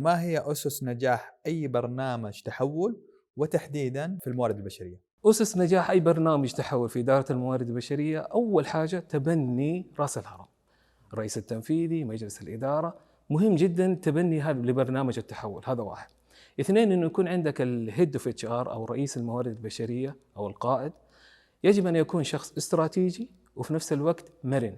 ما هي أسس نجاح أي برنامج تحول وتحديدا في الموارد البشرية؟ أسس نجاح أي برنامج تحول في إدارة الموارد البشرية أول حاجة تبني رأس الهرم. الرئيس التنفيذي مجلس الإدارة. مهم جدا تبني هذا لبرنامج التحول هذا واحد. اثنين إنه يكون عندك ال head of HR أو رئيس الموارد البشرية أو القائد. يجب أن يكون شخص استراتيجي وفي نفس الوقت مرن.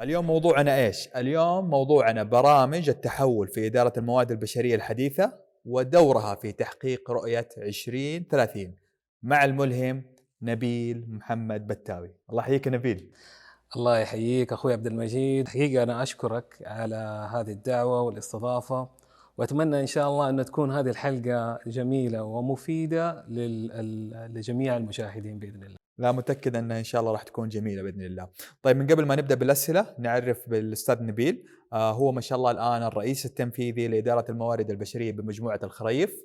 اليوم موضوعنا إيش؟ اليوم موضوعنا برامج التحول في إدارة الموارد البشرية الحديثة ودورها في تحقيق رؤية 2030 مع الملهم نبيل محمد بتاوي. الله يحييك نبيل. الله يحييك أخوي عبد المجيد. حقيقة أنا أشكرك على هذه الدعوة والاستضافة وأتمنى إن شاء الله أن تكون هذه الحلقة جميلة ومفيدة لجميع المشاهدين بإذن الله. لا متأكد أنها إن شاء الله راح تكون جميلة بإذن الله. طيب من قبل ما نبدأ بالأسئلة نعرف بالأستاذ نبيل آه هو ما شاء الله الآن الرئيس التنفيذي لإدارة الموارد البشرية بمجموعة الخريف.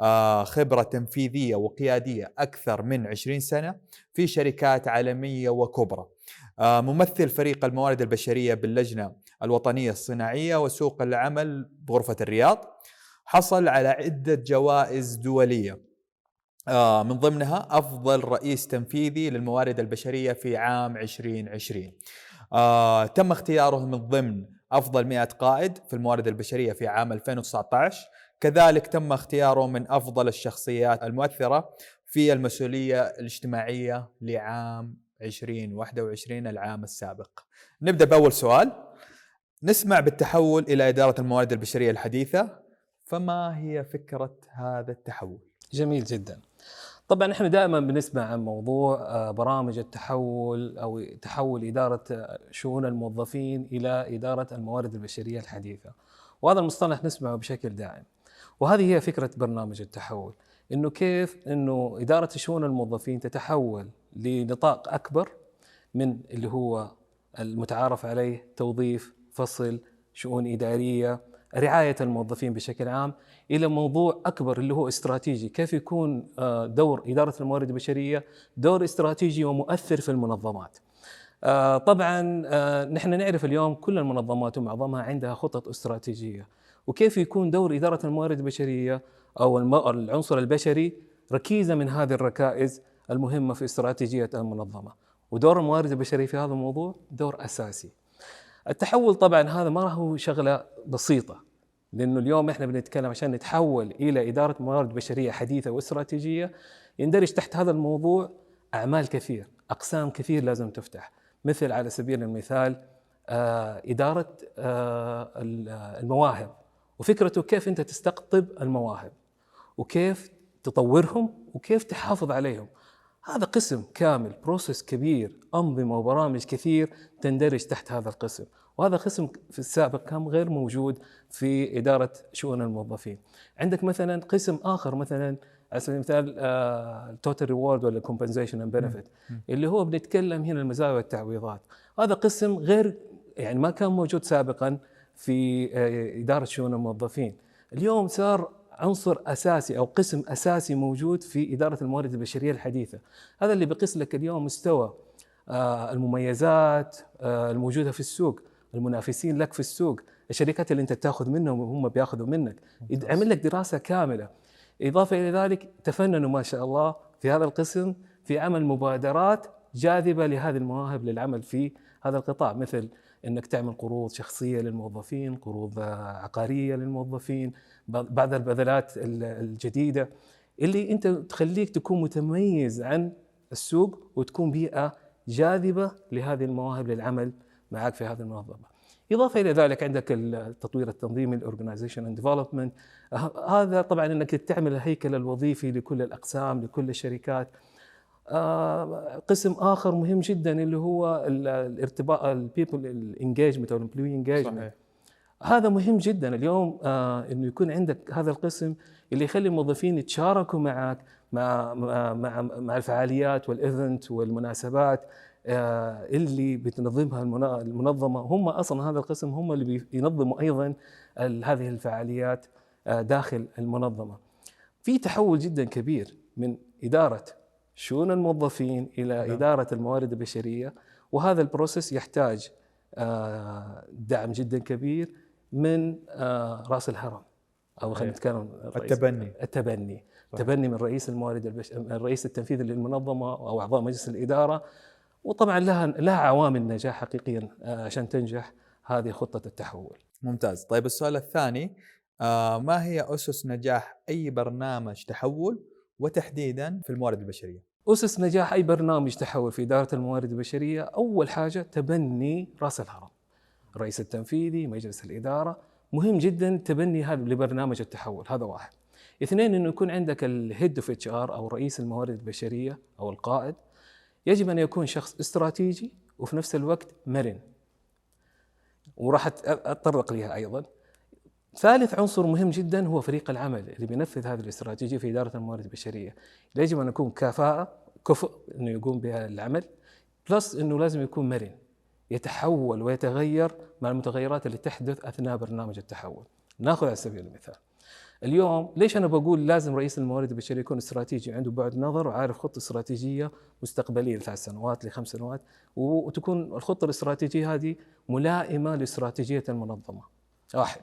آه خبرة تنفيذية وقيادية أكثر من 20 سنة في شركات عالمية وكبرى. آه ممثل فريق الموارد البشرية باللجنة الوطنية الصناعية وسوق العمل بغرفة الرياض. حصل على عدة جوائز دولية من ضمنها أفضل رئيس تنفيذي للموارد البشرية في عام 2020 آه تم اختياره من ضمن أفضل 100 قائد في الموارد البشرية في عام 2019 كذلك تم اختياره من أفضل الشخصيات المؤثرة في المسؤولية الاجتماعية لعام 2021 العام السابق. نبدأ بأول سؤال. نسمع بالتحول إلى إدارة الموارد البشرية الحديثة، فما هي فكرة هذا التحول؟ جميل جدا. طبعا إحنا دائما بنسمع عن موضوع آه، برامج التحول أو تحول إدارة آه، شؤون الموظفين إلى إدارة الموارد البشرية الحديثة. وهذا المصطلح نسمعه بشكل دائم. وهذه هي فكرة برنامج التحول، إنه كيف إنه إدارة شؤون الموظفين تتحول لنطاق أكبر من اللي هو المتعارف عليه توظيف، فصل، شؤون إدارية، رعاية الموظفين بشكل عام إلى موضوع أكبر اللي هو استراتيجي، كيف يكون آه، دور إدارة الموارد البشرية دور استراتيجي ومؤثر في المنظمات. آه، طبعا آه، نحن نعرف اليوم كل المنظمات ومعظمها عندها خطط استراتيجية، وكيف يكون دور إدارة الموارد البشرية أو العنصر البشري ركيزة من هذه الركائز المهمة في استراتيجية المنظمة. ودور الموارد البشرية في هذا الموضوع دور أساسي. التحول طبعا هذا ما هو شغلة بسيطة لأنه اليوم إحنا بنتكلم عشان نتحول إلى إدارة موارد بشرية حديثة واستراتيجية يندرج تحت هذا الموضوع أعمال كثير، أقسام كثير لازم تفتح، مثل على سبيل المثال آه إدارة آه المواهب وفكرته كيف أنت تستقطب المواهب وكيف تطورهم وكيف تحافظ عليهم. هذا قسم كامل process كبير أنظمة وبرامج كثير تندرج تحت هذا القسم. وهذا قسم في السابق كان غير موجود في إدارة شؤون الموظفين. عندك مثلا قسم آخر مثلا على سبيل المثال ال total reward ولا compensation and benefit اللي هو بنتكلم هنا المزايا والتعويضات. هذا قسم غير يعني ما كان موجود سابقا في آه، إدارة شؤون الموظفين. اليوم صار عنصر أساسي أو قسم أساسي موجود في إدارة الموارد البشرية الحديثة. هذا اللي بيقيس لك اليوم مستوى آه، المميزات آه، الموجودة في السوق المنافسين لك في السوق الشركات اللي أنت تاخذ منهم وهم بياخذوا منك. يعمل لك دراسة كاملة. إضافة إلى ذلك تفننوا ما شاء الله في هذا القسم في عمل مبادرات جاذبة لهذه المواهب للعمل في هذا القطاع مثل إنك تعمل قروض شخصية للموظفين، قروض عقارية للموظفين، بعض البدلات الجديدة اللي أنت تخليك تكون متميز عن السوق وتكون بيئة جاذبة لهذه المواهب للعمل معك في هذه المنظمة. إضافة إلى ذلك عندك التطوير التنظيمي ال organization and development هذا طبعا إنك تعمل الهيكل الوظيفي لكل الأقسام لكل الشركات آه، قسم آخر مهم جدا اللي هو الارتباط ال people ال engagement أو ال employee engagement هذا مهم جدا اليوم آه إنه يكون عندك هذا القسم اللي يخلي الموظفين يتشاركوا معك مع مع مع الفعاليات وال event والمناسبات آه اللي بتنظمها المنظمة. هم أصلا هذا القسم هم اللي بينظموا أيضا هذه الفعاليات آه داخل المنظمة. في تحول جدا كبير من إدارة شؤون الموظفين إلى نعم. إدارة الموارد البشرية. وهذا البروسيس يحتاج آه، دعم جدا كبير من آه، رأس الهرم أو خلينا نتكلم التبني. التبني. تبني من رئيس الموارد البش... الرئيس التنفيذي للمنظمة أو أعضاء مجلس الإدارة. وطبعا لها لها عوامل نجاح حقيقيا آه، عشان تنجح هذه خطة التحول. ممتاز، طيب السؤال الثاني ما هي أسس نجاح أي برنامج تحول؟ وتحديدا في الموارد البشرية؟ أسس نجاح أي برنامج تحول في إدارة الموارد البشرية أول حاجة تبني رأس الهرم. الرئيس التنفيذي، مجلس الإدارة، مهم جدا تبني هذا لبرنامج التحول، هذا واحد. اثنين إنه يكون عندك ال head of HR أو رئيس الموارد البشرية أو القائد يجب أن يكون شخص استراتيجي وفي نفس الوقت مرن وراح أتطرق لها أيضا ثالث عنصر مهم جدا هو فريق العمل. اللي بينفذ هذه الاستراتيجية في إدارة الموارد البشرية. يجب أن يكون كفاءة كفء إنه يقوم بها العمل بلس إنه لازم يكون مرن يتحول ويتغير مع المتغيرات اللي تحدث أثناء برنامج التحول. نأخذ على سبيل المثال. اليوم ليش أنا بقول لازم رئيس الموارد البشرية يكون استراتيجي؟ عنده بعد نظر وعارف خطة استراتيجية مستقبلية لثلاث سنوات لخمس سنوات وتكون الخطة الاستراتيجية هذه ملائمة لاستراتيجية المنظمة. واحد.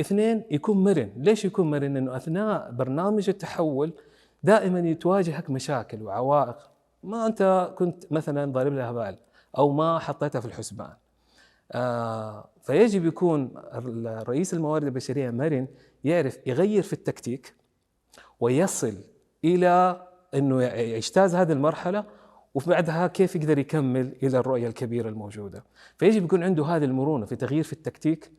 اثنين يكون مرن، ليش يكون مرن؟ انه أثناء برنامج التحول دائما يتواجهك مشاكل وعوائق ما أنت كنت مثلا ضارب لها بال أو ما حطيتها في الحسبان. آه فيجب يكون رئيس الموارد البشرية مرن يعرف يغير في التكتيك ويصل إلى إنه يجتاز هذه المرحلة وبعدها كيف يقدر يكمل إلى الرؤية الكبيرة الموجودة فيجب يكون عنده هذه المرونة في تغيير في التكتيك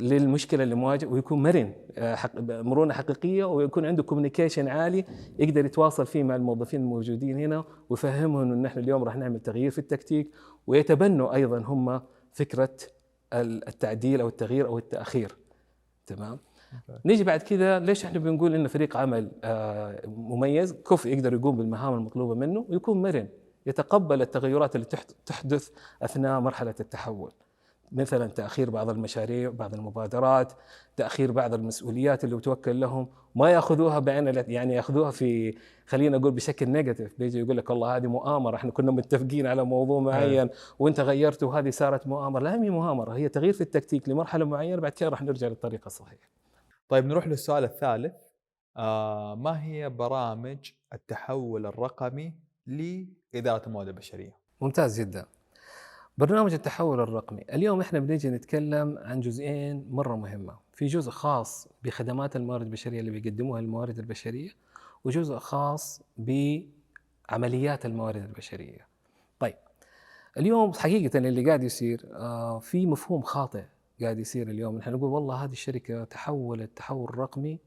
للمشكلة اللي مواجهه ويكون مرن آه، مرونة حقيقية ويكون عنده كوميونيكيشن عالي يقدر يتواصل فيه مع الموظفين الموجودين هنا ويفهمهم انه نحن اليوم راح نعمل تغيير في التكتيك ويتبنوا أيضا هم فكرة التعديل أو التغيير أو التأخير. تمام؟ نيجي بعد كذا ليش إحنا بنقول إن فريق عمل آه، مميز؟ كفء يقدر يقوم بالمهام المطلوبة منه ويكون مرن يتقبل التغيرات اللي تحدث أثناء مرحلة التحول. مثلا تأخير بعض المشاريع بعض المبادرات تأخير بعض المسؤوليات اللي توكل لهم ما يأخذوها بعين يعني يأخذوها في خلينا نقول بشكل نيجاتيف بيجي يقول لك والله هذه مؤامرة إحنا كنا متفقين على موضوع معين وإنت غيرت وهذه صارت مؤامرة. لا هي مؤامرة هي تغيير في التكتيك لمرحلة معينة بعد كده راح نرجع للطريقة الصحيحة. طيب نروح للسؤال الثالث. آه ما هي برامج التحول الرقمي لإدارة الموارد البشرية؟ ممتاز جدا. برنامج التحول الرقمي. اليوم إحنا بنيجي نتكلم عن جزئين مرة مهمة. في جزء خاص بخدمات الموارد البشرية اللي بيقدموها الموارد البشرية وجزء خاص بعمليات الموارد البشرية. طيب اليوم حقيقة اللي قاعد يصير آه في مفهوم خاطئ قاعد يصير اليوم. نحن نقول والله هذه الشركة تحولت تحول رقمي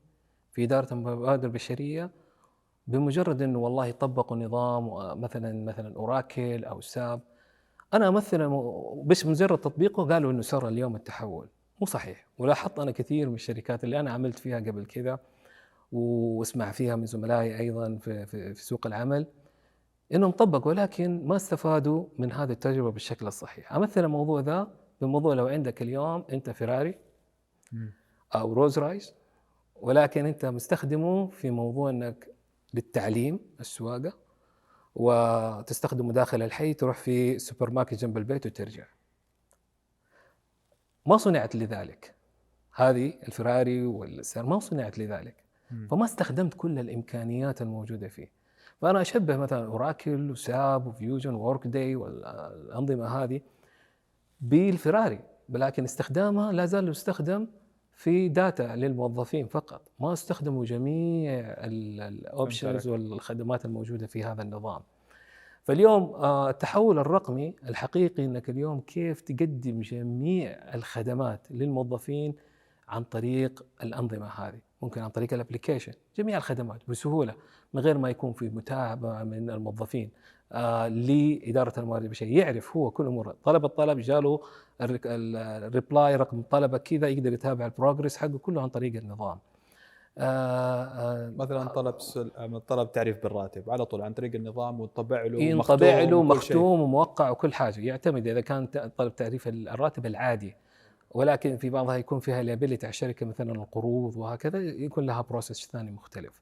في إدارة المبادئ البشرية بمجرد إنه والله طبقوا نظام مثلا مثلا أوراكل أو ساب. أنا أمثل بس مجرد تطبيقه قالوا إنه صار اليوم التحول. مو صحيح. ولاحظت أنا كثير من الشركات اللي أنا عملت فيها قبل كذا وأسمع فيها من زملائي أيضا في, في, في سوق العمل إنهم طبقوا ولكن ما استفادوا من هذه التجربة بالشكل الصحيح. أمثل الموضوع ذا بموضوع لو عندك اليوم أنت فيراري أو رولز رويس ولكن أنت مستخدمه في موضوع إنك للتعليم السواقة. وتستخدمه داخل الحي تروح في سوبر ماركت جنب البيت وترجع. ما صنعت لذلك. هذه الفراري والسيارة ما صنعت لذلك. فما استخدمت كل الإمكانيات الموجودة فيه. فأنا أشبه مثلا Oracle و SAP و Fusion و Workday والأنظمة هذه بالفراري ولكن استخدامها لا زال يستخدم في data للموظفين فقط. ما استخدموا جميع ال options والخدمات الموجودة في هذا النظام. فاليوم آه، التحول الرقمي الحقيقي إنك اليوم كيف تقدم جميع الخدمات للموظفين عن طريق الأنظمة هذه. ممكن عن طريق ال application جميع الخدمات بسهولة من غير ما يكون في متابعة من الموظفين. لإدارة الموارد البشرية. يعرف هو كل أمور. طلب الطلب جاله ال reply رقم طلبة كذا يقدر يتابع ال progress حقه كله عن طريق النظام. آه آه مثلا طلب طلب تعريف بالراتب على طول عن طريق النظام وطبع له ينطبع له مختوم وموقع وكل حاجة. يعتمد إذا كان طلب تعريف الراتب العادي. ولكن في بعضها يكون فيها liability على الشركة مثلا القروض وهكذا يكون لها process ثاني مختلف.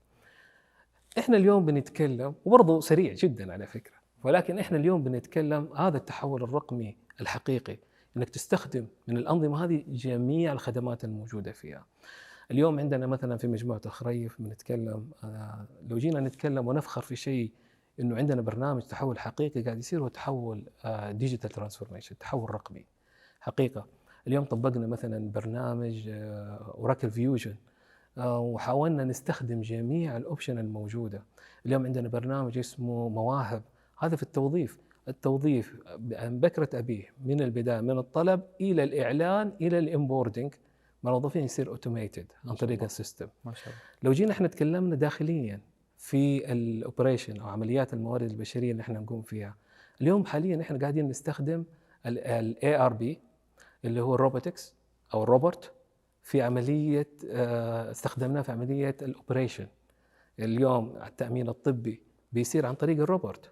إحنا اليوم بنتكلم وبرضه سريع جدا على فكرة ولكن إحنا اليوم بنتكلم هذا التحول الرقمي الحقيقي إنك تستخدم من الأنظمة هذه جميع الخدمات الموجودة فيها. اليوم عندنا مثلا في مجموعة الخريف بنتكلم آه، لو جينا نتكلم ونفخر في شيء إنه عندنا برنامج تحول حقيقي قاعد يصير هو تحول digital transformation تحول رقمي. حقيقة. اليوم طبقنا مثلا برنامج Oracle Fusion وحاولنا نستخدم جميع ال option الموجودة. اليوم عندنا برنامج اسمه مواهب هذا في التوظيف. التوظيف عن بكرة أبيه من البداية من الطلب إلى الإعلان إلى ال onboarding موظفين يصير automated عن طريق ال system. ما شاء الله. لو جينا إحنا تكلمنا داخليا في ال operation أو عمليات الموارد البشرية اللي إحنا نقوم فيها اليوم حاليا إحنا قاعدين نستخدم ال ERP اللي هو ال robotics أو الروبوت في عملية آه، استخدمناه في عملية ال operation. اليوم التأمين الطبي بيصير عن طريق الروبوت.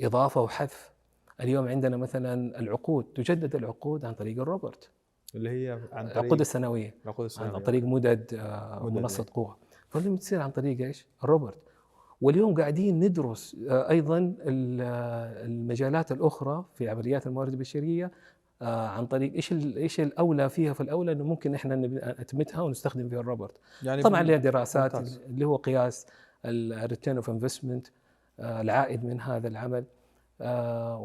إضافة وحذف. اليوم عندنا مثلا العقود تجدد العقود عن طريق الروبوت اللي هي عن طريق العقود السنوية. العقود عن السنوية طريق مدد آه، مدد، منصة إيه. قوة. فلازم تصير عن طريق إيش؟ الروبوت واليوم قاعدين ندرس آه، أيضا ال- آه، المجالات الأخرى في عمليات الموارد البشرية آه، عن طريق إيش إيش الأولى فيها في الأولى إنه ممكن إحنا نأتمتها ونستخدم فيها الروبوت يعني طبعا لها دراسات ممتاز. اللي هو قياس ال return of investment العائد من هذا العمل. آه،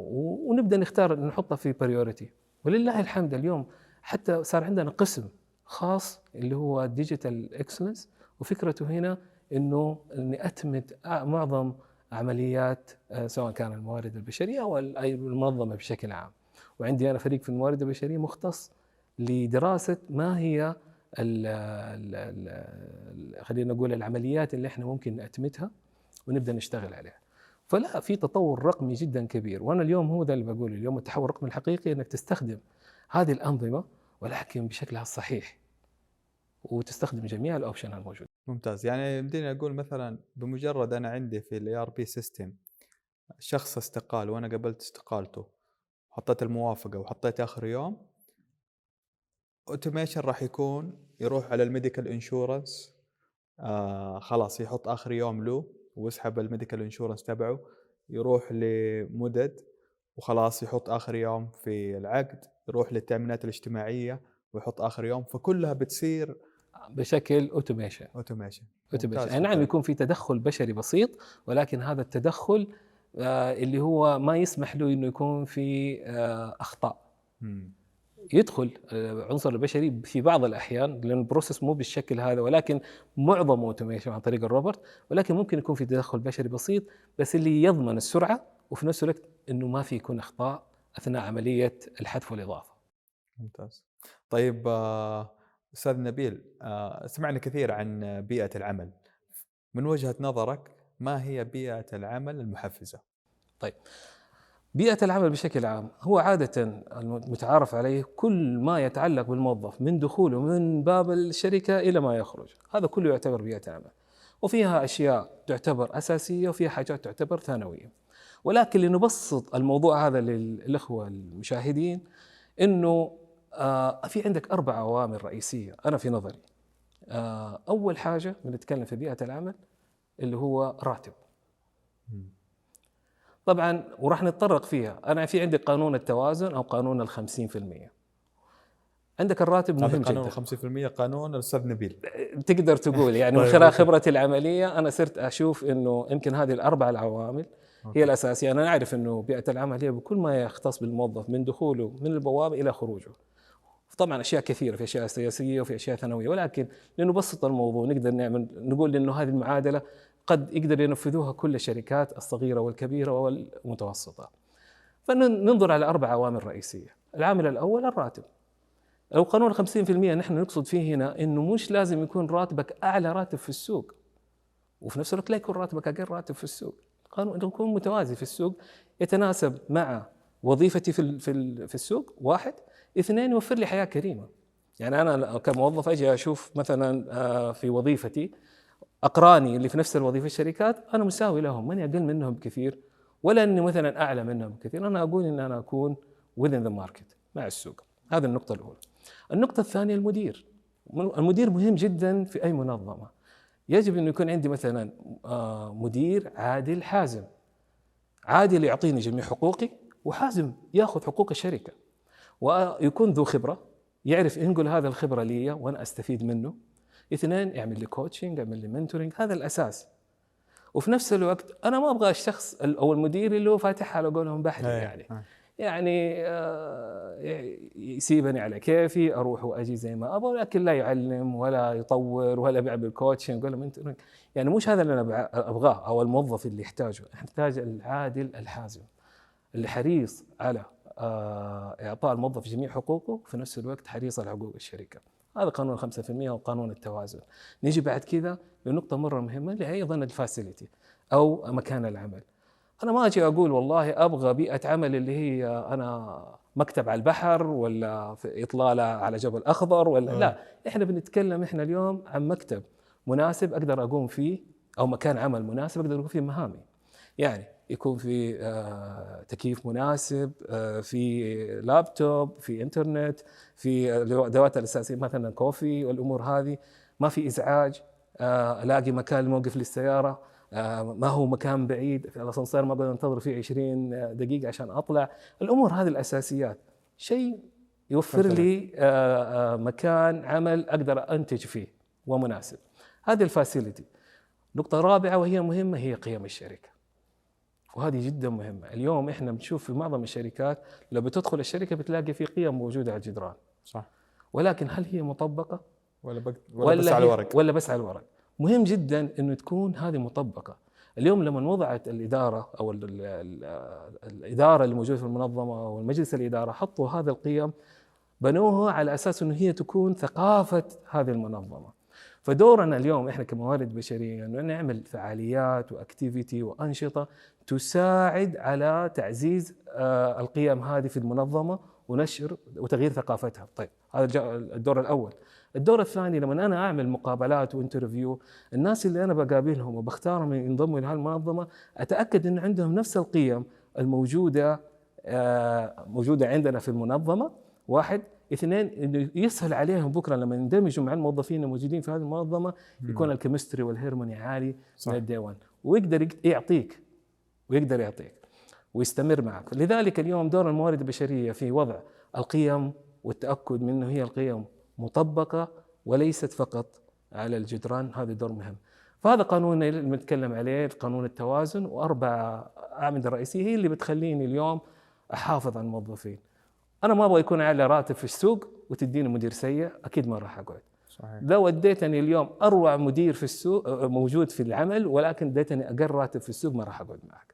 ونبدأ نختار نحطها في priority ولله الحمد اليوم حتى صار عندنا قسم خاص اللي هو digital excellence وفكرته هنا إنه إني أتمت معظم عمليات آه، سواء كان الموارد البشرية أو المنظمة بشكل عام. وعندي أنا فريق في الموارد البشرية مختص لدراسة ما هي خلينا نقول العمليات اللي إحنا ممكن نأتمتها. ونبدأ نشتغل عليها. فلا في تطور رقمي جدا كبير وأنا اليوم هو ده اللي بقوله اليوم التحول الرقمي الحقيقي إنك تستخدم هذه الأنظمة ولكن بشكلها الصحيح وتستخدم جميع ال option الموجودة. ممتاز يعني يمديني أقول مثلا بمجرد أنا عندي في ال ERP system شخص استقال وأنا قبلت استقالته حطيت الموافقة وحطيت آخر يوم automation راح يكون يروح على ال medical insurance آه خلاص يحط آخر يوم له ويسحب ال medical insurance تبعه يروح لمدد وخلاص يحط آخر يوم في العقد يروح للتأمينات الاجتماعية ويحط آخر يوم فكلها بتصير بشكل automation automation automation يعني نعم. يكون في تدخل بشري بسيط ولكن هذا التدخل آه، اللي هو ما يسمح له إنه يكون في آه، أخطاء مم. يدخل آه، عنصر البشري في بعض الأحيان لأن ال process مو بالشكل هذا ولكن معظم automation عن طريق الروبوت ولكن ممكن يكون في تدخل بشري بسيط بس اللي يضمن السرعة وفي نفس الوقت إنه ما في يكون أخطاء أثناء عملية الحذف والإضافة. ممتاز. طيب آه، أستاذ نبيل آه، سمعنا كثير عن بيئة العمل. من وجهة نظرك ما هي بيئة العمل المحفزة؟ بيئة العمل بشكل عام هو عادة المتعارف عليه كل ما يتعلق بالموظف من دخوله من باب الشركة إلى ما يخرج. هذا كله يعتبر بيئة عمل. وفيها أشياء تعتبر أساسية وفيها حاجات تعتبر ثانوية. ولكن لنبسط الموضوع هذا للإخوة المشاهدين أنه آه في عندك أربع عوامل رئيسية. أنا في نظري. آه أول حاجة بنتكلم في بيئة العمل اللي هو راتب. طبعا وراح نتطرق فيها. أنا في عندي قانون التوازن أو قانون ال 50% عندك الراتب هذا مهم قانون جدا. 50% قانون الأستاذ نبيل. تقدر تقول يعني من طيب، خلال. خبرتي العملية أنا صرت أشوف إنه يمكن هذه الأربع العوامل. هي الأساسية. أنا أعرف إنه بيئة العمل هي بكل ما يختص بالموظف من دخوله من البوابة إلى خروجه. طبعا أشياء كثيرة في أشياء سياسية وفي أشياء ثانوية. ولكن لنبسط الموضوع نقدر نعمل نقول إنه هذه المعادلة قد يقدر ينفذوها كل الشركات الصغيرة والكبيرة والمتوسطة. فننظر على أربع عوامل رئيسية، العامل الأول الراتب. لو قانون 50% نحن نقصد فيه هنا إنه مش لازم يكون راتبك أعلى راتب في السوق وفي نفس الوقت لا يكون راتبك أقل راتب في السوق، القانون إنه يكون متوازي في السوق يتناسب مع وظيفتي في في السوق واحد، اثنين يوفر لي حياة كريمة. يعني أنا كموظف أجي أشوف مثلا آه، في وظيفتي أقراني اللي في نفس الوظيفة الشركات أنا مساوي لهم ماني أقل منهم كثير ولا إني مثلا أعلى منهم كثير. أنا أقول إن أنا أكون within the market مع السوق. هذه النقطة الأولى. النقطة الثانية المدير. المدير مهم جدا في أي منظمة. يجب إنه يكون عندي مثلا آه، مدير عادل حازم. عادل يعطيني جميع حقوقي وحازم يأخذ حقوق الشركة. ويكون ذو خبرة يعرف ينقل هذا الخبرة لي وأنا أستفيد منه. اثنين يعمل لي coaching يعمل لي mentoring هذا الأساس وفي نفس الوقت أنا ما أبغى الشخص أو المدير اللي هو فاتح على قولهم بحري أيه. يعني أيه. يعني آه، يسيبني على كيفي أروح وأجي زي ما أبغى ولكن لا يعلم ولا يطور ولا بيعمل coaching ولا mentoring يعني مش هذا اللي أنا أبغاه أو الموظف اللي يحتاجه نحتاج العادل الحازم اللي حريص على آه، إعطاء الموظف جميع حقوقه في نفس الوقت حريص على حقوق الشركة هذا قانون 5% وقانون التوازن. نيجي بعد كذا لنقطة مرة مهمة اللي هي أيضا الفاسيلتي أو مكان العمل. أنا ما أجي أقول والله أبغى بيئة عمل اللي هي أنا مكتب على البحر ولا في إطلالة على جبل أخضر ولا لا. إحنا بنتكلم إحنا اليوم عن مكتب مناسب أقدر أقوم فيه أو مكان عمل مناسب أقدر أقوم فيه مهامي. يعني يكون في آه، تكييف مناسب آه، في لابتوب في انترنت في الادوات الأساسية مثلا كوفي والأمور هذه. ما في إزعاج آه، ألاقي مكان موقف للسيارة ما هو مكان بعيد الاسانسير ما بقدر أنتظر فيه 20 دقيقة عشان أطلع. الأمور هذه الأساسيات. شيء يوفر لي مكان عمل أقدر أنتج فيه ومناسب. هذه الفاسيلتي. نقطة رابعة وهي مهمة هي قيم الشركة. وهذه جدا مهمة. اليوم إحنا بنشوف في معظم الشركات لو بتدخل الشركة بتلاقي في قيم موجودة على الجدران. صح. ولكن هل هي مطبقة؟ ولا, بك ولا, ولا بس على الورق؟ ولا بس على الورق. مهم جدا إنه تكون هذه مطبقة. اليوم لما وضعت الإدارة أو ال ال ال الإدارة اللي موجودة في المنظمة أو المجلس الإدارة حطوا هذه القيم بنوها على أساس أنه هي تكون ثقافة هذه المنظمة. فدورنا اليوم إحنا كموارد بشرية إنه نعمل فعاليات و activity وأنشطة تساعد على تعزيز آه، القيم هذه في المنظمة ونشر وتغيير ثقافتها. طيب هذا الدور الأول. الدور الثاني لما أنا أعمل مقابلات و interview الناس اللي أنا بقابلهم وبختارهم ينضموا إلى هالمنظمة أتأكد إن عندهم نفس القيم الموجودة آه، موجودة عندنا في المنظمة. واحد اثنين إنه يسهل عليهم بكرة لما يندمجوا مع الموظفين الموجودين في هذه المنظمة يكون ال chemistry وال harmony عالي صح. من ال day 1 ويقدر يعطيك ويقدر يعطيك ويستمر معك. لذلك اليوم دور الموارد البشرية في وضع القيم والتأكد من إنه هي القيم مطبقة وليست فقط على الجدران. هذا دور مهم. فهذا قانون اللي بنتكلم عليه قانون التوازن وأربع أعمدة رئيسية هي اللي بتخليني اليوم أحافظ على الموظفين. أنا ما أبغى يكون علي راتب في السوق وتديني مدير سيء أكيد ما راح أقعد. صحيح. لو اديتني اليوم أروع مدير في السوق موجود في العمل ولكن اديتني أقل راتب في السوق ما راح أقعد معك.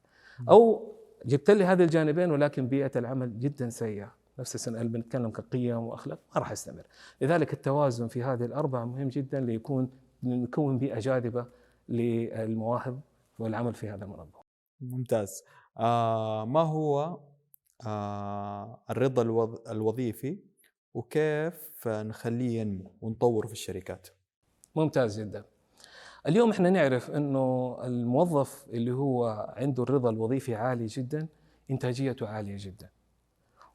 أو جبت لي هذه الجانبين ولكن بيئة العمل جدا سيئة. نفس السنة اللي بنتكلم كقيم وأخلاق؟ ما راح أستمر. لذلك التوازن في هذه الأربعة مهم جدا ليكون نكون بيئة جاذبة للمواهب والعمل في هذا المنظمه ممتاز. آه ما هو آه الرضا الوظيفي وكيف نخليه ينمو ونطوره في الشركات. ممتاز جدا. اليوم إحنا نعرف إنه الموظف اللي هو عنده الرضا الوظيفي عالي جدا إنتاجيته عالية جدا.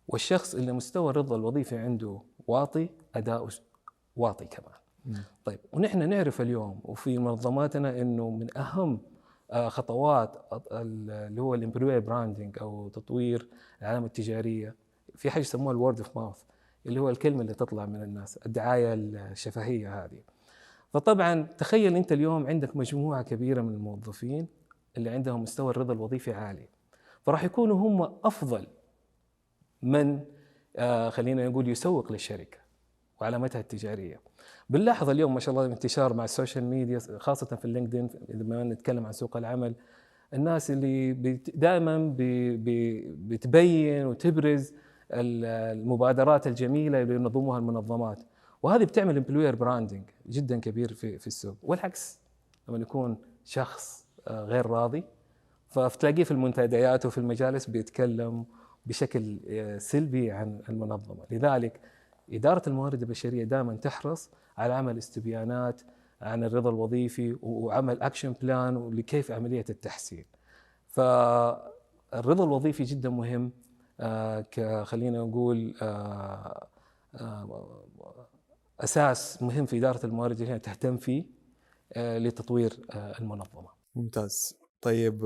والشخص اللي مستوى الرضا الوظيفي عنده واطي أداؤه واطي كمان. م. طيب ونحن نعرف اليوم وفي منظماتنا إنه من أهم آه، خطوات اللي هو ال employer branding أو تطوير العلامه التجارية. في حاجة يسموها ال word of mouth اللي هو الكلمة اللي تطلع من الناس الدعاية الشفهية هذه. فطبعا تخيل أنت اليوم عندك مجموعة كبيرة من الموظفين اللي عندهم مستوى الرضا الوظيفي عالي. فراح يكونوا هم أفضل من آه خلينا نقول يسوق للشركة وعلامتها التجارية. بنلاحظ اليوم ما شاء الله انتشار مع ال social media خاصة في اللينكدين لما نتكلم عن سوق العمل. الناس اللي دائما بتبين وتبرز المبادرات الجميلة اللي ينظموها المنظمات. وهذه بتعمل employer branding جدا كبير في في السوق. والعكس لما يكون شخص آه، غير راضي فتلاقيه في المنتديات وفي المجالس بيتكلم بشكل آه، سلبي عن المنظمة. لذلك إدارة الموارد البشرية دائما تحرص على عمل استبيانات عن الرضا الوظيفي وعمل action plan لكيف عملية التحسين. فالرضا الوظيفي جدا مهم آه خلينا نقول آه آه أساس مهم في إدارة الموارد البشريه تهتم فيه لتطوير المنظمة. ممتاز. طيب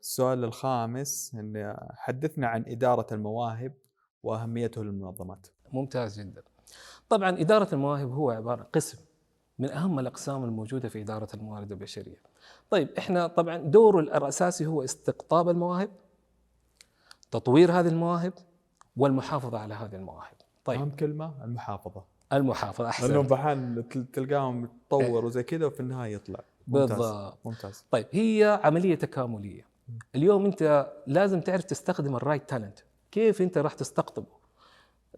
السؤال الخامس إن حدثنا عن إدارة المواهب وأهميته للمنظمات. ممتاز جدا. طبعا إدارة المواهب هو عبارة عن قسم من أهم الأقسام الموجودة في إدارة الموارد البشرية. طيب إحنا طبعا دوره الأساسي هو استقطاب المواهب تطوير هذه المواهب والمحافظة على هذه المواهب. طيب. أهم كلمة؟ المحافظة. المحافظة أحسن. لأنه بحال تلقاهم يتطور وزي كذا وفي النهاية يطلع. بالضبط. ممتاز. طيب هي عملية تكاملية. اليوم أنت لازم تعرف تستخدم ال right talent كيف أنت راح تستقطبه؟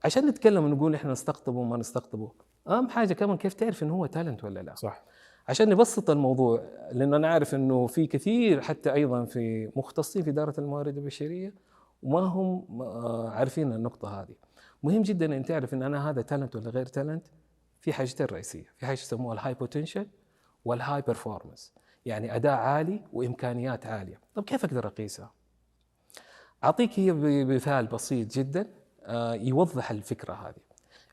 عشان نتكلم ونقول إحنا نستقطبه وما نستقطبه. أهم حاجة كمان كيف تعرف إنه هو talent ولا لا. صح. عشان نبسط الموضوع لأن أنا عارف إنه في كثير حتى أيضا في مختصين في إدارة الموارد البشرية وما هم آه، عارفين النقطة هذه. مهم جدا إن تعرف إن أنا هذا talent ولا غير talent في حاجتين رئيسية. في حاجة يسموها ال high potential وال high performance يعني أداء عالي وإمكانيات عالية. طب كيف أقدر أقيسها؟ أعطيك هي بمثال بسيط جدا. يوضح الفكرة هذه.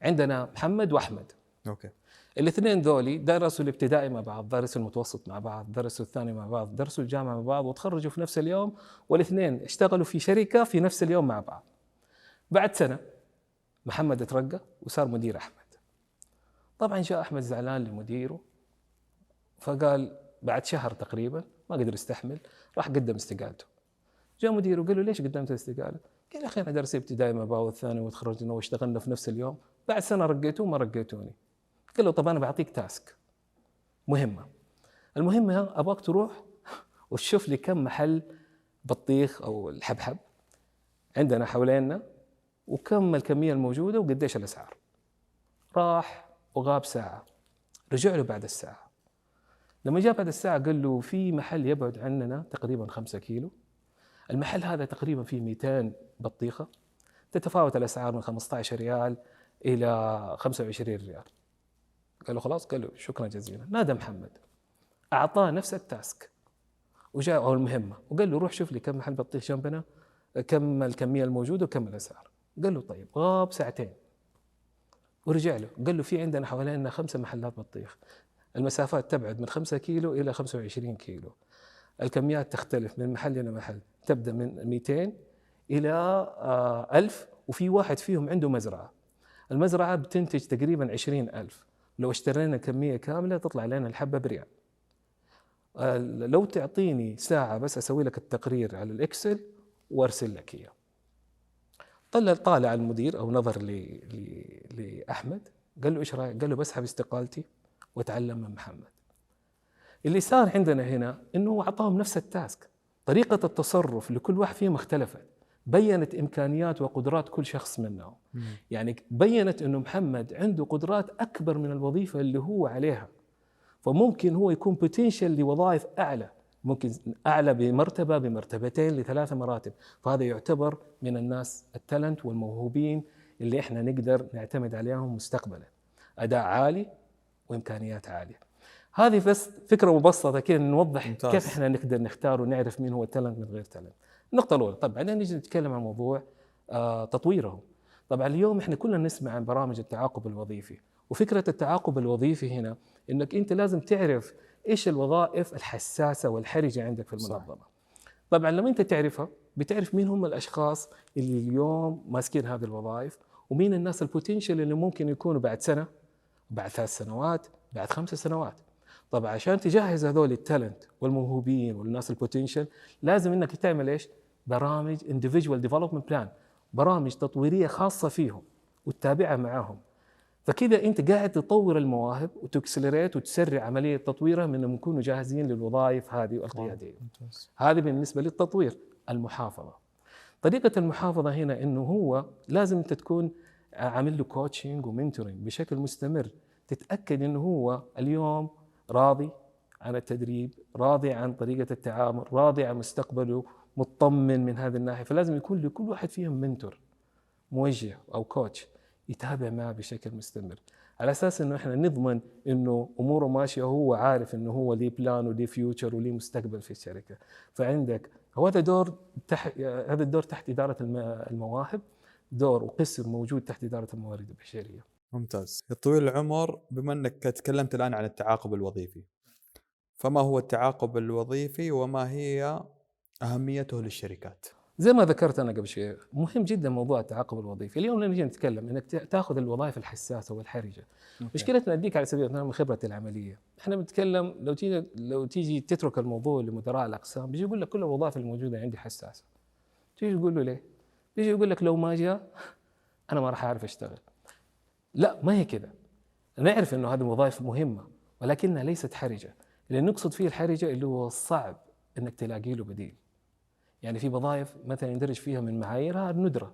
عندنا محمد وأحمد. okay. الاثنين ذولي درسوا الابتدائي مع بعض درسوا المتوسط مع بعض درسوا الثاني مع بعض درسوا الجامعة مع بعض وتخرجوا في نفس اليوم والاثنين اشتغلوا في شركة في نفس اليوم مع بعض. بعد سنة محمد ترقى وصار مدير أحمد. طبعا جاء أحمد زعلان لمديره فقال بعد شهر تقريبا ما قدر يستحمل راح قدم استقالته. جاء مديره قال له ليش قدمت الاستقاله؟ قال يا أخي أنا درست ابتدائي مع بعض الثاني وتخرجنا واشتغلنا في نفس اليوم. بعد سنة رقيتوه ما رقيتوني. قال له طب أنا بعطيك تاسك مهمة. المهمه أبغاك تروح وتشوف لي كم محل بطيخ أو الحبحب عندنا حوالينا وكم الكمية الموجودة وقديش الأسعار. راح وغاب ساعة. رجع له بعد الساعة. لما جاء بعد الساعة قال له في محل يبعد عننا تقريبا خمسة كيلو. المحل هذا تقريبا فيه 200 بطيخة تتفاوت الأسعار من 15 ريال إلى 25 ريال. قال له خلاص قال له شكرا جزيلا. نادى محمد أعطاه نفس التاسك وجاء أو المهمة وقال له روح شوف لي كم محل بطيخ جنبنا كم الكمية الموجودة وكم الأسعار. قال له طيب غاب ساعتين ورجع له. قال له في عندنا حوالينا خمسة محلات بطيخ. المسافات تبعد من 5 كيلو إلى 25 كيلو. الكميات تختلف من محل إلى محل تبدأ من 200 إلى 1000 آه، وفي واحد فيهم عنده مزرعة. المزرعة بتنتج تقريبا 20000 لو اشترينا كمية كاملة تطلع لنا الحبة بريال. لو تعطيني ساعة بس أسوي لك التقرير على الإكسل وأرسل لك إياه. طلع طالع المدير أو نظر لأحمد. قال له إيش رأيك؟ قال له بسحب استقالتي وتعلم من محمد. اللي صار عندنا هنا إنه هو أعطاهم نفس ال task. طريقة التصرف لكل واحد فيهم اختلفت. بينت إمكانيات وقدرات كل شخص منهم يعني بينت إنه محمد عنده قدرات أكبر من الوظيفة اللي هو عليها. فممكن هو يكون potential لوظائف أعلى. ممكن أعلى بمرتبة بمرتبتين لثلاث مراتب. فهذا يعتبر من الناس ال talent والموهوبين اللي إحنا نقدر نعتمد عليهم مستقبلا. أداء عالي وإمكانيات عالية. هذه بس فكرة مبسطة كذا نوضح ممتاز. كيف إحنا نقدر نختار ونعرف مين هو ال talent من غير talent. النقطه الأولى طب بعدين نجي نتكلم عن موضوع آه تطويره طبعا اليوم إحنا كلنا نسمع عن برامج التعاقب الوظيفي وفكرة التعاقب الوظيفي هنا إنك أنت لازم تعرف إيش الوظائف الحساسة والحرجة عندك في المنظمة صح. طبعا لما أنت تعرفها بتعرف مين هم الأشخاص اللي اليوم ماسكين هذه الوظائف ومين الناس ال potential اللي ممكن يكونوا بعد سنة بعد ثلاث سنوات بعد خمس سنوات طبعا عشان تجهز هذول ال talent والموهوبين والناس ال potential لازم إنك تعمل إيش؟ برامج individual development plan برامج تطويرية خاصة فيهم وتتابعها معاهم فكذا أنت قاعد تطور المواهب وت accelerate وتسرع عملية تطويرها من أنهم يكونوا جاهزين للوظائف هذه القياديه. هذه بالنسبة للتطوير المحافظة. طريقة المحافظة هنا إنه هو لازم أنت تكون عامل له coaching و mentoring بشكل مستمر تتأكد إنه هو اليوم راضي عن التدريب راضي عن طريقة التعامل راضي عن مستقبله مطمن من هذه الناحية فلازم يكون لكل واحد فيهم mentor موجه أو coach يتابع معه بشكل مستمر على أساس إنه إحنا نضمن إنه أموره ماشية وهو عارف إنه هو ليه plan وليه future وليه مستقبل في الشركة فعندك هو هذا دور تحت هذا الدور تحت إدارة المواهب دور وقسم موجود تحت إدارة الموارد البشرية. ممتاز. طويل العمر بما إنك تكلمت الآن عن التعاقب الوظيفي. فما هو التعاقب الوظيفي وما هي أهميته للشركات؟ زي ما ذكرت أنا قبل شوي مهم جدا موضوع التعاقب الوظيفي. اليوم نجي نتكلم إنك تأخذ الوظائف الحساسة والحرجة مشكلتنا اديك على سبيل المثال من خبرتي العملية. إحنا بنتكلم لو تيجي لو تيجي تترك الموضوع لمدراء الأقسام بيجي يقول لك كل الوظائف الموجودة عندي حساسة. تيجي تقول له ليه؟ بيجي يقول لك لو ما جاء أنا ما راح أعرف أشتغل. لا ما هي كده. نعرف إنه هذه الوظائف مهمة ولكنها ليست حرجة. اللي نقصد فيه الحرجة اللي هو صعب إنك تلاقي له بديل. يعني في وظائف مثلا يندرج فيها من معاييرها الندرة.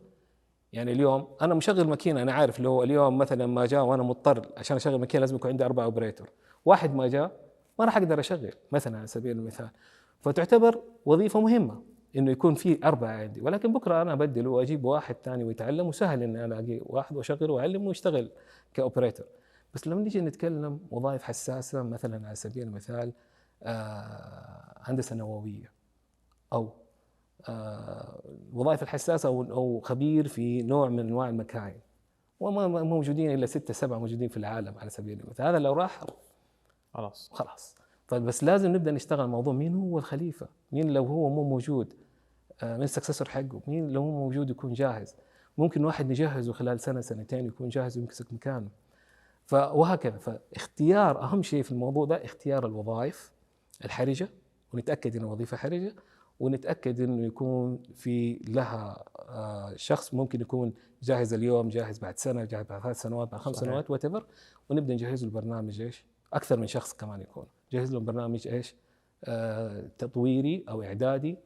يعني اليوم أنا مشغل ماكينة أنا عارف لو اليوم مثلا ما جاء وأنا مضطر عشان أشغل ماكينة لازم يكون عندي أربع أوبريتور. واحد ما جاء ما راح أقدر أشغل مثلا على سبيل المثال. فتعتبر وظيفة مهمة إنه يكون في أربعة عندي. ولكن بكرة أنا ابدل وأجيب واحد ثاني ويتعلم وسهل إني أنا الاقي واحد واشغله واعلمه ويشتغل كأوبريتور. بس لما نيجي نتكلم وظائف حساسة مثلا على سبيل المثال آه هندسة نووية أو الوظائف آه، الحساسه أو خبير في نوع من أنواع المكاين. وما موجودين إلا ستة سبعة موجودين في العالم على سبيل المثال. هذا لو راح خلاص. خلاص. طيب بس لازم نبدأ نشتغل موضوع مين هو الخليفة؟ مين لو هو مو موجود؟ آه، مين السكسسور حقه؟ مين لو هو موجود يكون جاهز؟ ممكن واحد نجهزه خلال سنة سنتين يكون جاهز ويمسك مكانه. وهكذا. فاختيار أهم شيء في الموضوع ده اختيار الوظائف الحرجة ونتأكد انها وظيفه حرجة ونتأكد إنه يكون في لها آه، شخص ممكن يكون جاهز اليوم جاهز بعد سنة جاهز بعد ثلاث سنوات بعد خمس. سنوات وات ونبدأ نجهز له البرنامج إيش؟ أكثر من شخص كمان يكون جهز له برنامج إيش؟ آه تطويري أو إعدادي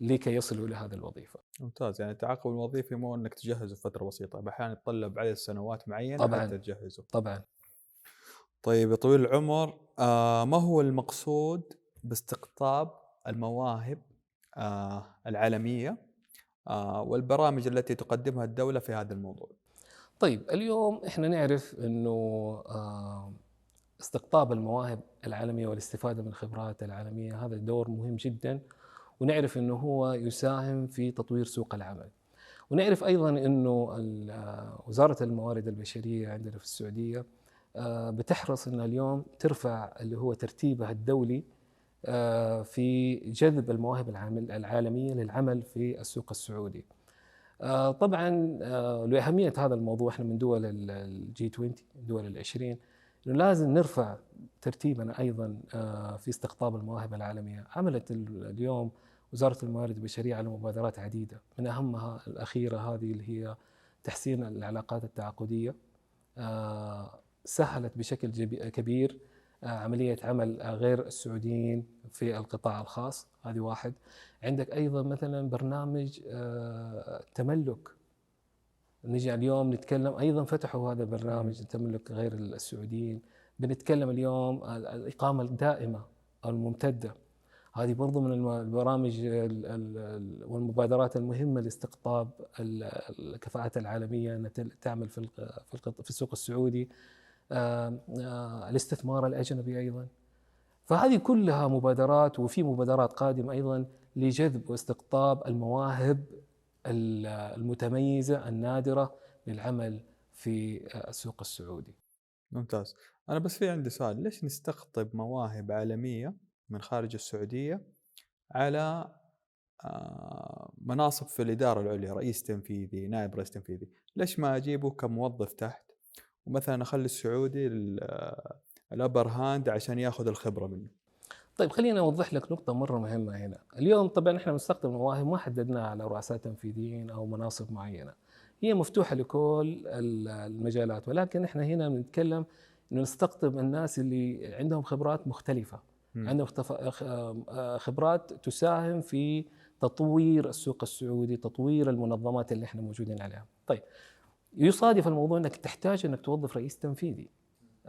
لكي يصلوا إلى هذه الوظيفة. ممتاز يعني التعاقب الوظيفي مو إنك تجهزه فترة بسيطة، أحيانا يتطلب عدد سنوات معينة طبعا حتى تجهزه. طبعا. طيب يا طويل العمر آه ما هو المقصود باستقطاب المواهب العالمية آه، والبرامج التي تقدمها الدولة في هذا الموضوع. طيب اليوم إحنا نعرف إنه آه، استقطاب المواهب العالمية والاستفادة من الخبرات العالمية هذا دور مهم جدا ونعرف إنه هو يساهم في تطوير سوق العمل. ونعرف أيضا إنه وزارة الموارد البشرية عندنا في السعودية بتحرص إنها اليوم ترفع اللي هو ترتيبها الدولي آه، في جذب المواهب العالمية للعمل في السوق السعودي. آه، طبعا آه، لأهمية هذا الموضوع إحنا من دول الجي 20 دول العشرين إنه لازم نرفع ترتيبنا أيضا في استقطاب المواهب العالمية، عملت اليوم وزارة الموارد البشرية على مبادرات عديدة، من أهمها الأخيرة هذه اللي هي تحسين العلاقات التعاقدية. سهلت بشكل كبير آه، عملية عمل آه، غير السعوديين في القطاع الخاص. هذه واحد. عندك أيضا مثلا برنامج آه، تملك. نجي اليوم نتكلم أيضا فتحوا هذا البرنامج التملك غير السعوديين. بنتكلم اليوم الإقامة الدائمة أو الممتدة. هذه برضو من البرامج والمبادرات المهمة لاستقطاب الكفاءات العالمية أنها تعمل في السوق السعودي. آه، آه، الاستثمار الأجنبي أيضا. فهذه كلها مبادرات وفي مبادرات قادمة أيضا لجذب واستقطاب المواهب المتميزة النادرة للعمل في السوق السعودي. ممتاز، أنا بس في عندي سؤال، ليش نستقطب مواهب عالمية من خارج السعودية على آه، مناصب في الإدارة العليا، رئيس تنفيذي، نائب رئيس تنفيذي، ليش ما أجيبه كموظف تحت؟ ومثلا أخلي السعودي ال upper hand عشان ياخذ الخبرة منه. طيب خليني أوضح لك نقطة مرة مهمة هنا. اليوم طبعا إحنا بنستخدم مواهب ما حددناها على رؤساء تنفيذيين أو مناصب معينة. هي مفتوحة لكل المجالات ولكن إحنا هنا بنتكلم إنه نستقطب الناس اللي عندهم خبرات مختلفة. م. عندهم خبرات تساهم في تطوير السوق السعودي تطوير المنظمات اللي إحنا موجودين عليها. طيب يصادف الموضوع إنك تحتاج إنك توظف رئيس تنفيذي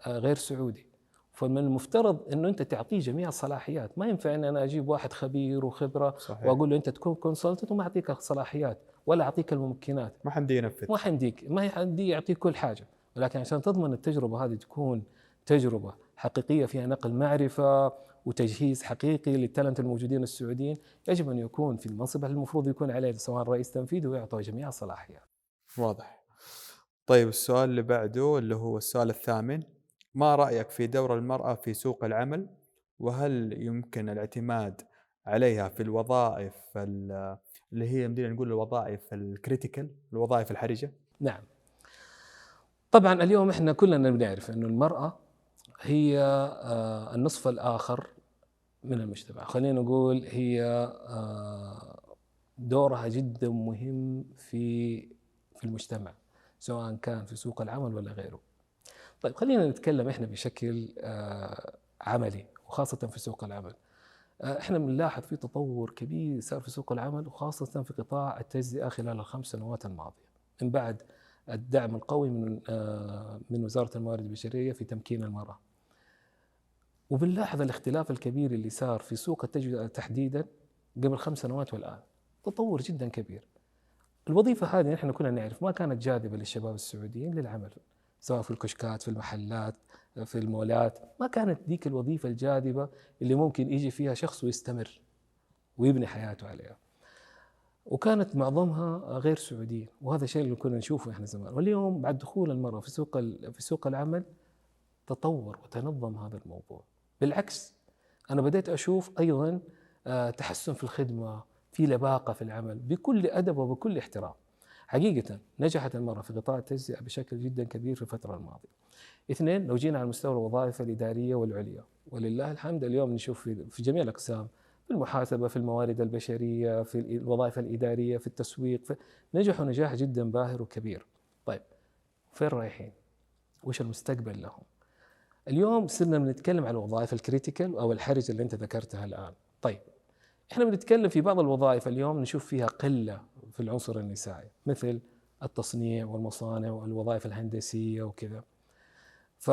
آه، غير سعودي. فمن المفترض إنه أنت تعطيه جميع الصلاحيات. ما ينفع إن أنا أجيب واحد خبير وخبرة صحيح. وأقول له أنت تكون consultant وما أعطيك الصلاحيات ولا أعطيك الممكنات. ما حمدي ينفذ. ما حمديك ما حمدي يعطيك كل حاجة. ولكن عشان تضمن التجربة هذه تكون تجربة حقيقية فيها نقل معرفة وتجهيز حقيقي لل talent الموجودين السعوديين يجب أن يكون في المنصب. المفروض يكون عليه سواء رئيس تنفيذي ويعطوه جميع الصلاحيات؟ واضح. طيب السؤال اللي بعده اللي هو السؤال الثامن ما رأيك في دور المرأة في سوق العمل؟ وهل يمكن الاعتماد عليها في الوظائف ال- اللي هي مدينا نقول الوظائف الكريتيكال الوظائف الحرجة؟ نعم. طبعا اليوم إحنا كلنا بنعرف إنه المرأة هي آه، النصف الآخر من المجتمع. خلينا نقول هي آه، دورها جدا مهم في في المجتمع. سواء كان في سوق العمل ولا غيره طيب خلينا نتكلم إحنا بشكل آه، عملي وخاصة في سوق العمل آه، إحنا بنلاحظ في تطور كبير صار في سوق العمل وخاصة في قطاع التجزئة خلال الخمس سنوات الماضية من بعد الدعم القوي من آه، من وزارة الموارد البشرية في تمكين المرأة. وبنلاحظ الاختلاف الكبير اللي صار في سوق التجزئة تحديدا قبل خمس سنوات والآن. تطور جدا كبير. الوظيفة هذه نحن كلنا نعرف ما كانت جاذبة للشباب السعوديين للعمل سواء في الكشكات في المحلات في المولات ما كانت ديك الوظيفة الجاذبة اللي ممكن يجي فيها شخص ويستمر ويبني حياته عليها. وكانت معظمها غير سعوديين وهذا الشيء اللي كنا نشوفه إحنا زمان واليوم بعد دخول المرأة في سوق في سوق العمل تطور وتنظم هذا الموضوع بالعكس أنا بديت أشوف أيضا آه، تحسن في الخدمة في لباقة في العمل بكل أدب وبكل احترام. حقيقة نجحت المراه في قطاع التجزئة بشكل جدا كبير في الفترة الماضية. اثنين لو جينا على مستوى الوظائف الإدارية والعليا ولله الحمد اليوم نشوف في جميع الأقسام في المحاسبة في الموارد البشرية في الوظائف الإدارية في التسويق في نجحوا نجاح جدا باهر وكبير. طيب فين رايحين؟ وش المستقبل لهم؟ اليوم صرنا بنتكلم على الوظائف الكريتيكال أو الحرجه اللي أنت ذكرتها الآن. طيب إحنا بنتكلم في بعض الوظائف اليوم نشوف فيها قلة في العنصر النسائي مثل التصنيع والمصانع والوظائف الهندسية وكذا. ف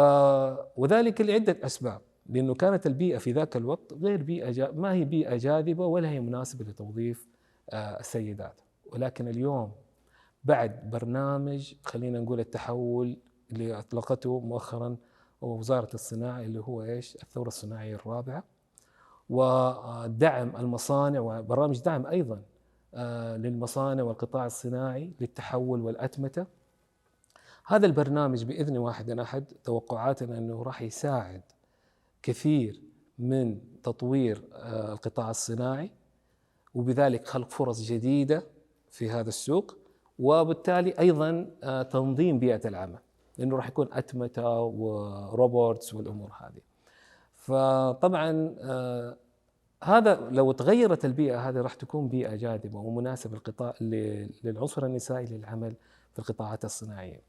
وذلك لعدة أسباب لأنه كانت البيئة في ذاك الوقت غير بيئة جا... ما هي بيئة جاذبة ولا هي مناسبة لتوظيف آه، السيدات. ولكن اليوم بعد برنامج خلينا نقول التحول اللي أطلقته مؤخرا وزارة الصناعة اللي هو إيش؟ الثورة الصناعية الرابعة. ودعم المصانع وبرامج دعم أيضا آه، للمصانع والقطاع الصناعي للتحول والأتمتة هذا البرنامج بإذن واحد أحد توقعاتنا أنه راح يساعد كثير من تطوير آه، القطاع الصناعي وبذلك خلق فرص جديدة في هذا السوق وبالتالي أيضا آه، تنظيم بيئة العمل لأنه راح يكون أتمتة وروبوتس والأمور هذه. فطبعا آه، هذا لو تغيرت البيئة هذه راح تكون بيئة جاذبة ومناسبة للقطاع للعنصر النسائي للعمل في القطاعات الصناعية.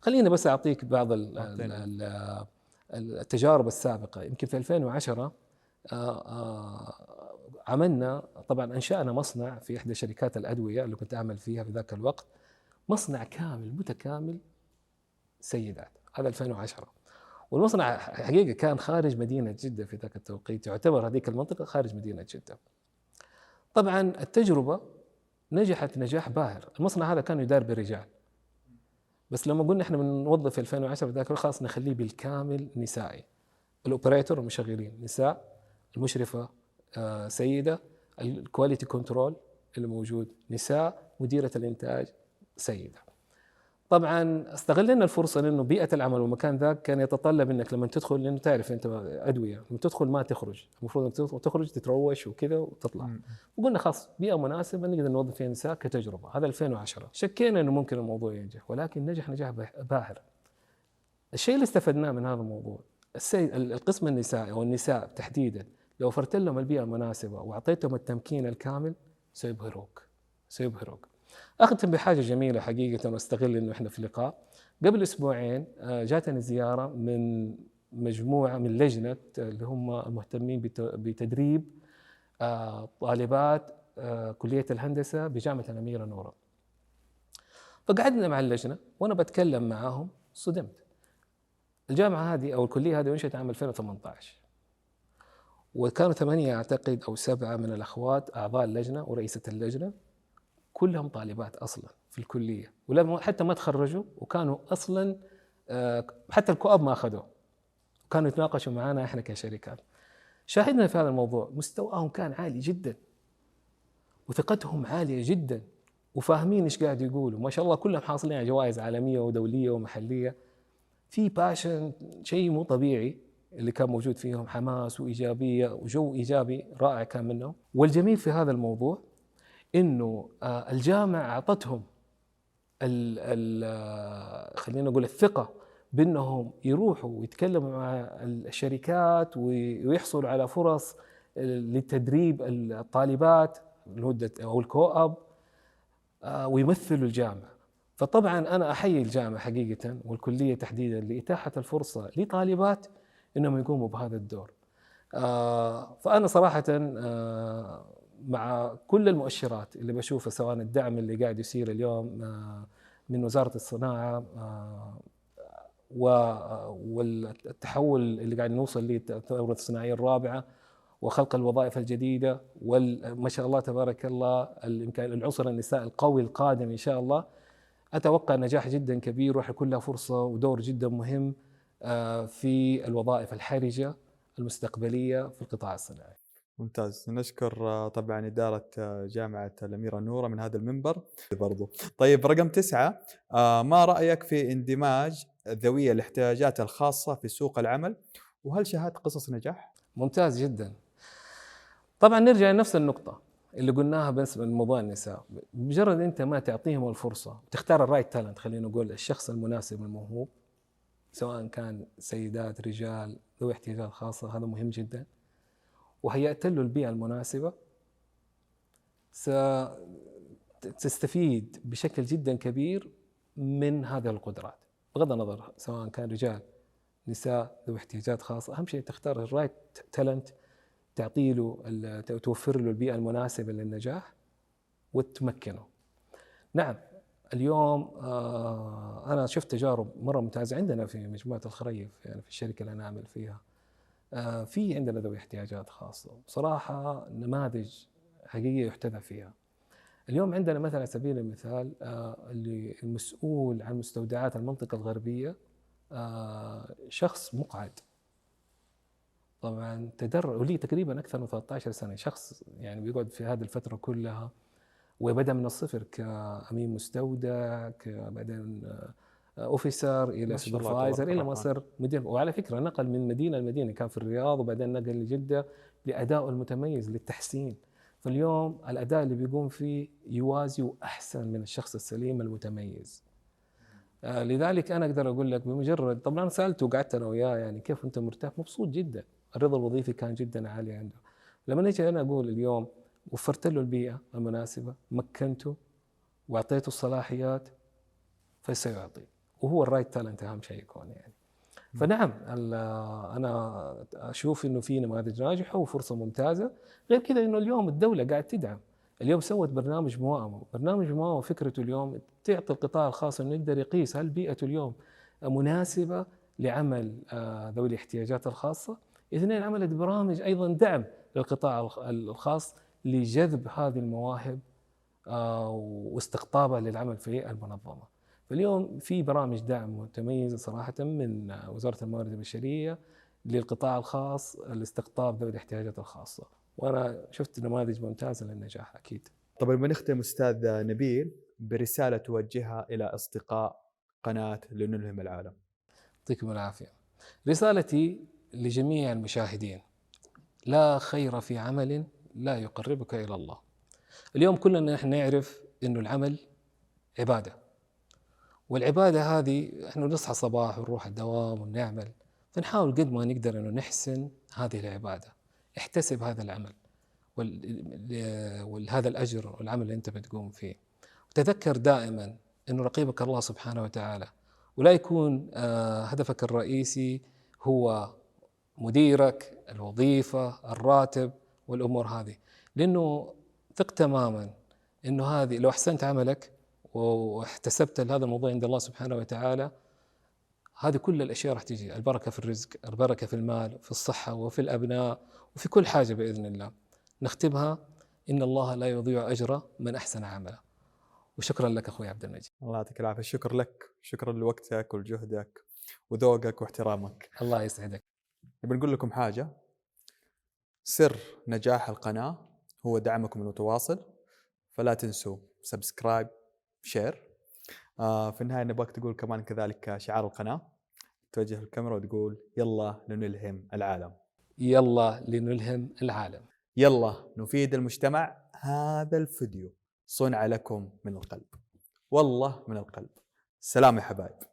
خليني بس أعطيك بعض ال-. ال- التجارب السابقة يمكن في 2010 آه، آه، عملنا طبعا أنشأنا مصنع في إحدى شركات الأدوية اللي كنت أعمل فيها في ذاك الوقت مصنع كامل متكامل سيدات هذا 2010 والمصنع حقيقة كان خارج مدينة جدة في ذاك التوقيت يعتبر هذيك المنطقة خارج مدينة جدة. طبعا التجربة نجحت نجاح باهر. المصنع هذا كان يدار برجال. بس لما قلنا إحنا بنوظف في 2010 ذاك الوقت خلاص نخليه بالكامل نسائي. ال operator المشغلين نساء المشرفة آه، سيدة ال quality control اللي موجود نساء مديرة الإنتاج سيدة. طبعا استغلنا الفرصة لأنه بيئة العمل والمكان ذاك كان يتطلب انك لما تدخل لأنه تعرف أنت أدوية. لما تدخل ما تخرج. المفروض أنك تخرج تتروش وكذا وتطلع. وقلنا خلاص بيئة مناسبة نقدر نوظف فيها نساء كتجربة. هذا 2010 شكينا أنه ممكن الموضوع ينجح ولكن نجح نجاح باهر. الشيء اللي استفدناه من هذا الموضوع السيد القسم النسائي أو النساء تحديدا لو وفرت لهم البيئة المناسبة وأعطيتهم التمكين الكامل سيبهروك. سيبهروك. أختم بحاجة جميلة حقيقة وأستغل إنه إحنا في لقاء قبل أسبوعين آه، جاتني زيارة من مجموعة من لجنة آه، اللي هم المهتمين بت- بتدريب آه، طالبات كلية الهندسة بجامعة الأميرة نوره. فقعدنا مع اللجنة وأنا بتكلم معاهم صدمت. الجامعة هذه أو الكلية هذه انشئت عام 2018 وكانوا ثمانية أعتقد أو سبعة من الأخوات أعضاء اللجنة ورئيسة اللجنة كلهم طالبات أصلا في الكلية. ولما حتى ما تخرجوا وكانوا أصلا آه، حتى الكؤاب ما أخذوه. كانوا يتناقشوا معنا إحنا كشركات. شاهدنا في هذا الموضوع مستواهم كان عالي جدا. وثقتهم عالية جدا. وفاهمين إيش قاعد يقولوا. ما شاء الله كلهم حاصلين على جوائز عالمية ودولية ومحلية. في باشن شيء مو طبيعي اللي كان موجود فيهم. حماس وإيجابية وجو إيجابي رائع كان منهم. والجميل في هذا الموضوع إنه آه، الجامعة أعطتهم ال ال آه، خلينا نقول الثقة بأنهم يروحوا ويتكلموا مع الشركات ويحصلوا على فرص لتدريب الطالبات لمده أو الكو اب آه، ويمثلوا الجامعة فطبعا أنا أحيي الجامعة حقيقة والكلية تحديدا لإتاحة الفرصة لطالبات إنهم يقوموا بهذا الدور. فأنا صراحة مع كل المؤشرات اللي بشوفها سواء الدعم اللي قاعد يصير اليوم من وزارة الصناعة والتحول اللي قاعد نوصل له الثورة الصناعية الرابعة وخلق الوظائف الجديدة وما شاء الله تبارك الله العنصر النساء القوي القادم إن شاء الله أتوقع نجاح جدا كبير وراح يكون له فرصة ودور جدا مهم آه، في الوظائف الحرجة المستقبلية في القطاع الصناعي. ممتاز. نشكر آه، طبعا إدارة آه، جامعة الأميرة نورة من هذا المنبر. برضو. طيب رقم تسعة ما رأيك في اندماج ذوي الاحتياجات الخاصة في سوق العمل؟ وهل شاهدت قصص نجاح؟ ممتاز جدا. طبعا نرجع لنفس النقطة اللي قلناها بس من موضوع النساء. مجرد أنت ما تعطيهم الفرصة وتختار ال right talent خلينا نقول الشخص المناسب الموهوب سواء كان سيدات رجال ذوي احتياجات خاصة هذا مهم جدا. وهيأت له البيئة المناسبة ستستفيد بشكل جدا كبير من هذه القدرات بغض النظر سواء كان رجال نساء ذوي احتياجات خاصة أهم شيء تختار الرايت تالنت تعطي له توفر له البيئة المناسبة للنجاح وتمكنه. نعم اليوم آه، أنا شفت تجارب مرة ممتازة عندنا في مجموعة الخريف يعني في الشركة اللي أنا أعمل فيها. آه، في عندنا ذوي احتياجات خاصة، بصراحة نماذج حقيقية يحتذى فيها. اليوم عندنا مثلا على سبيل المثال آه، اللي المسؤول عن مستودعات المنطقة الغربية شخص مقعد. طبعا تدرج ولي تقريبا أكثر من 13 سنة شخص يعني بيقعد في هذه الفترة كلها. وبدأ من الصفر كأمين مستودع بعدين officer إلى supervisor إلى ما صار مدير. وعلى فكرة نقل من مدينة لمدينة كان في الرياض وبعدين نقل لجدة لادائه المتميز للتحسين. فاليوم الأداء اللي بيقوم فيه يوازي واحسن من الشخص السليم المتميز. آه لذلك أنا أقدر أقول لك بمجرد طبعا أنا سالته وقعدت أنا وياه يعني كيف أنت مرتاح؟ مبسوط جدا. الرضا الوظيفي كان جدا عالي عنده. لما نجي أنا أقول اليوم وفرت له البيئة المناسبة مكنته وأعطيته الصلاحيات فسيعطي. وهو الرايت تالنت أهم شيء يكون يعني. فنعم أنا أشوف إنه في نماذج ناجحة وفرصة ممتازة. غير كذا إنه اليوم الدولة قاعد تدعم. اليوم سوت برنامج موائمه برنامج موائمه فكرته اليوم تعطي القطاع الخاص إنه يقدر يقيس هل بيئته اليوم مناسبة لعمل آه، ذوي الاحتياجات الخاصة. إثنين عملت برامج أيضا دعم للقطاع الخاص لجذب هذه المواهب آه، واستقطابها للعمل في المنظمة. فاليوم في برامج دعم متميزه صراحة من وزارة الموارد البشرية للقطاع الخاص لاستقطاب ذوي الاحتياجات الخاصة، وأنا شفت نماذج ممتازة للنجاح أكيد. طبعا بنختم أستاذ نبيل برسالة توجهها إلى أصدقاء قناة لنلهم العالم. يعطيكم العافية. رسالتي لجميع المشاهدين لا خير في عمل لا يقربك إلى الله. اليوم كلنا نحن نعرف إنه العمل عبادة. والعبادة هذه إحنا نصحى صباح ونروح الدوام ونعمل فنحاول قد ما نقدر إنه نحسن هذه العبادة. احتسب هذا العمل وهذا الأجر والعمل اللي أنت بتقوم فيه. وتذكر دائما إنه رقيبك الله سبحانه وتعالى ولا يكون آه، هدفك الرئيسي هو مديرك الوظيفة الراتب والأمور هذه لأنه ثق تماما أنه هذه لو أحسنت عملك واحتسبت هذا الموضوع عند الله سبحانه وتعالى. هذه كل الأشياء راح تجي البركة في الرزق البركة في المال في الصحة وفي الأبناء وفي كل حاجة بإذن الله. نختمها إن الله لا يضيع أجر من أحسن عمله. وشكرا لك أخوي عبد المجيد. الله يعطيك العافية. الشكر لك شكرا لوقتك ولجهدك وذوقك واحترامك. الله يسعدك. نبي نقول لكم حاجة. سر نجاح القناة هو دعمكم المتواصل. فلا تنسوا subscribe share آه في النهاية نبغاك تقول كمان كذلك شعار القناة. توجه الكاميرا وتقول يلا لنلهم العالم. يلا لنلهم العالم. يلا نفيد المجتمع. هذا الفيديو صنع لكم من القلب. والله من القلب. سلام يا حبايب.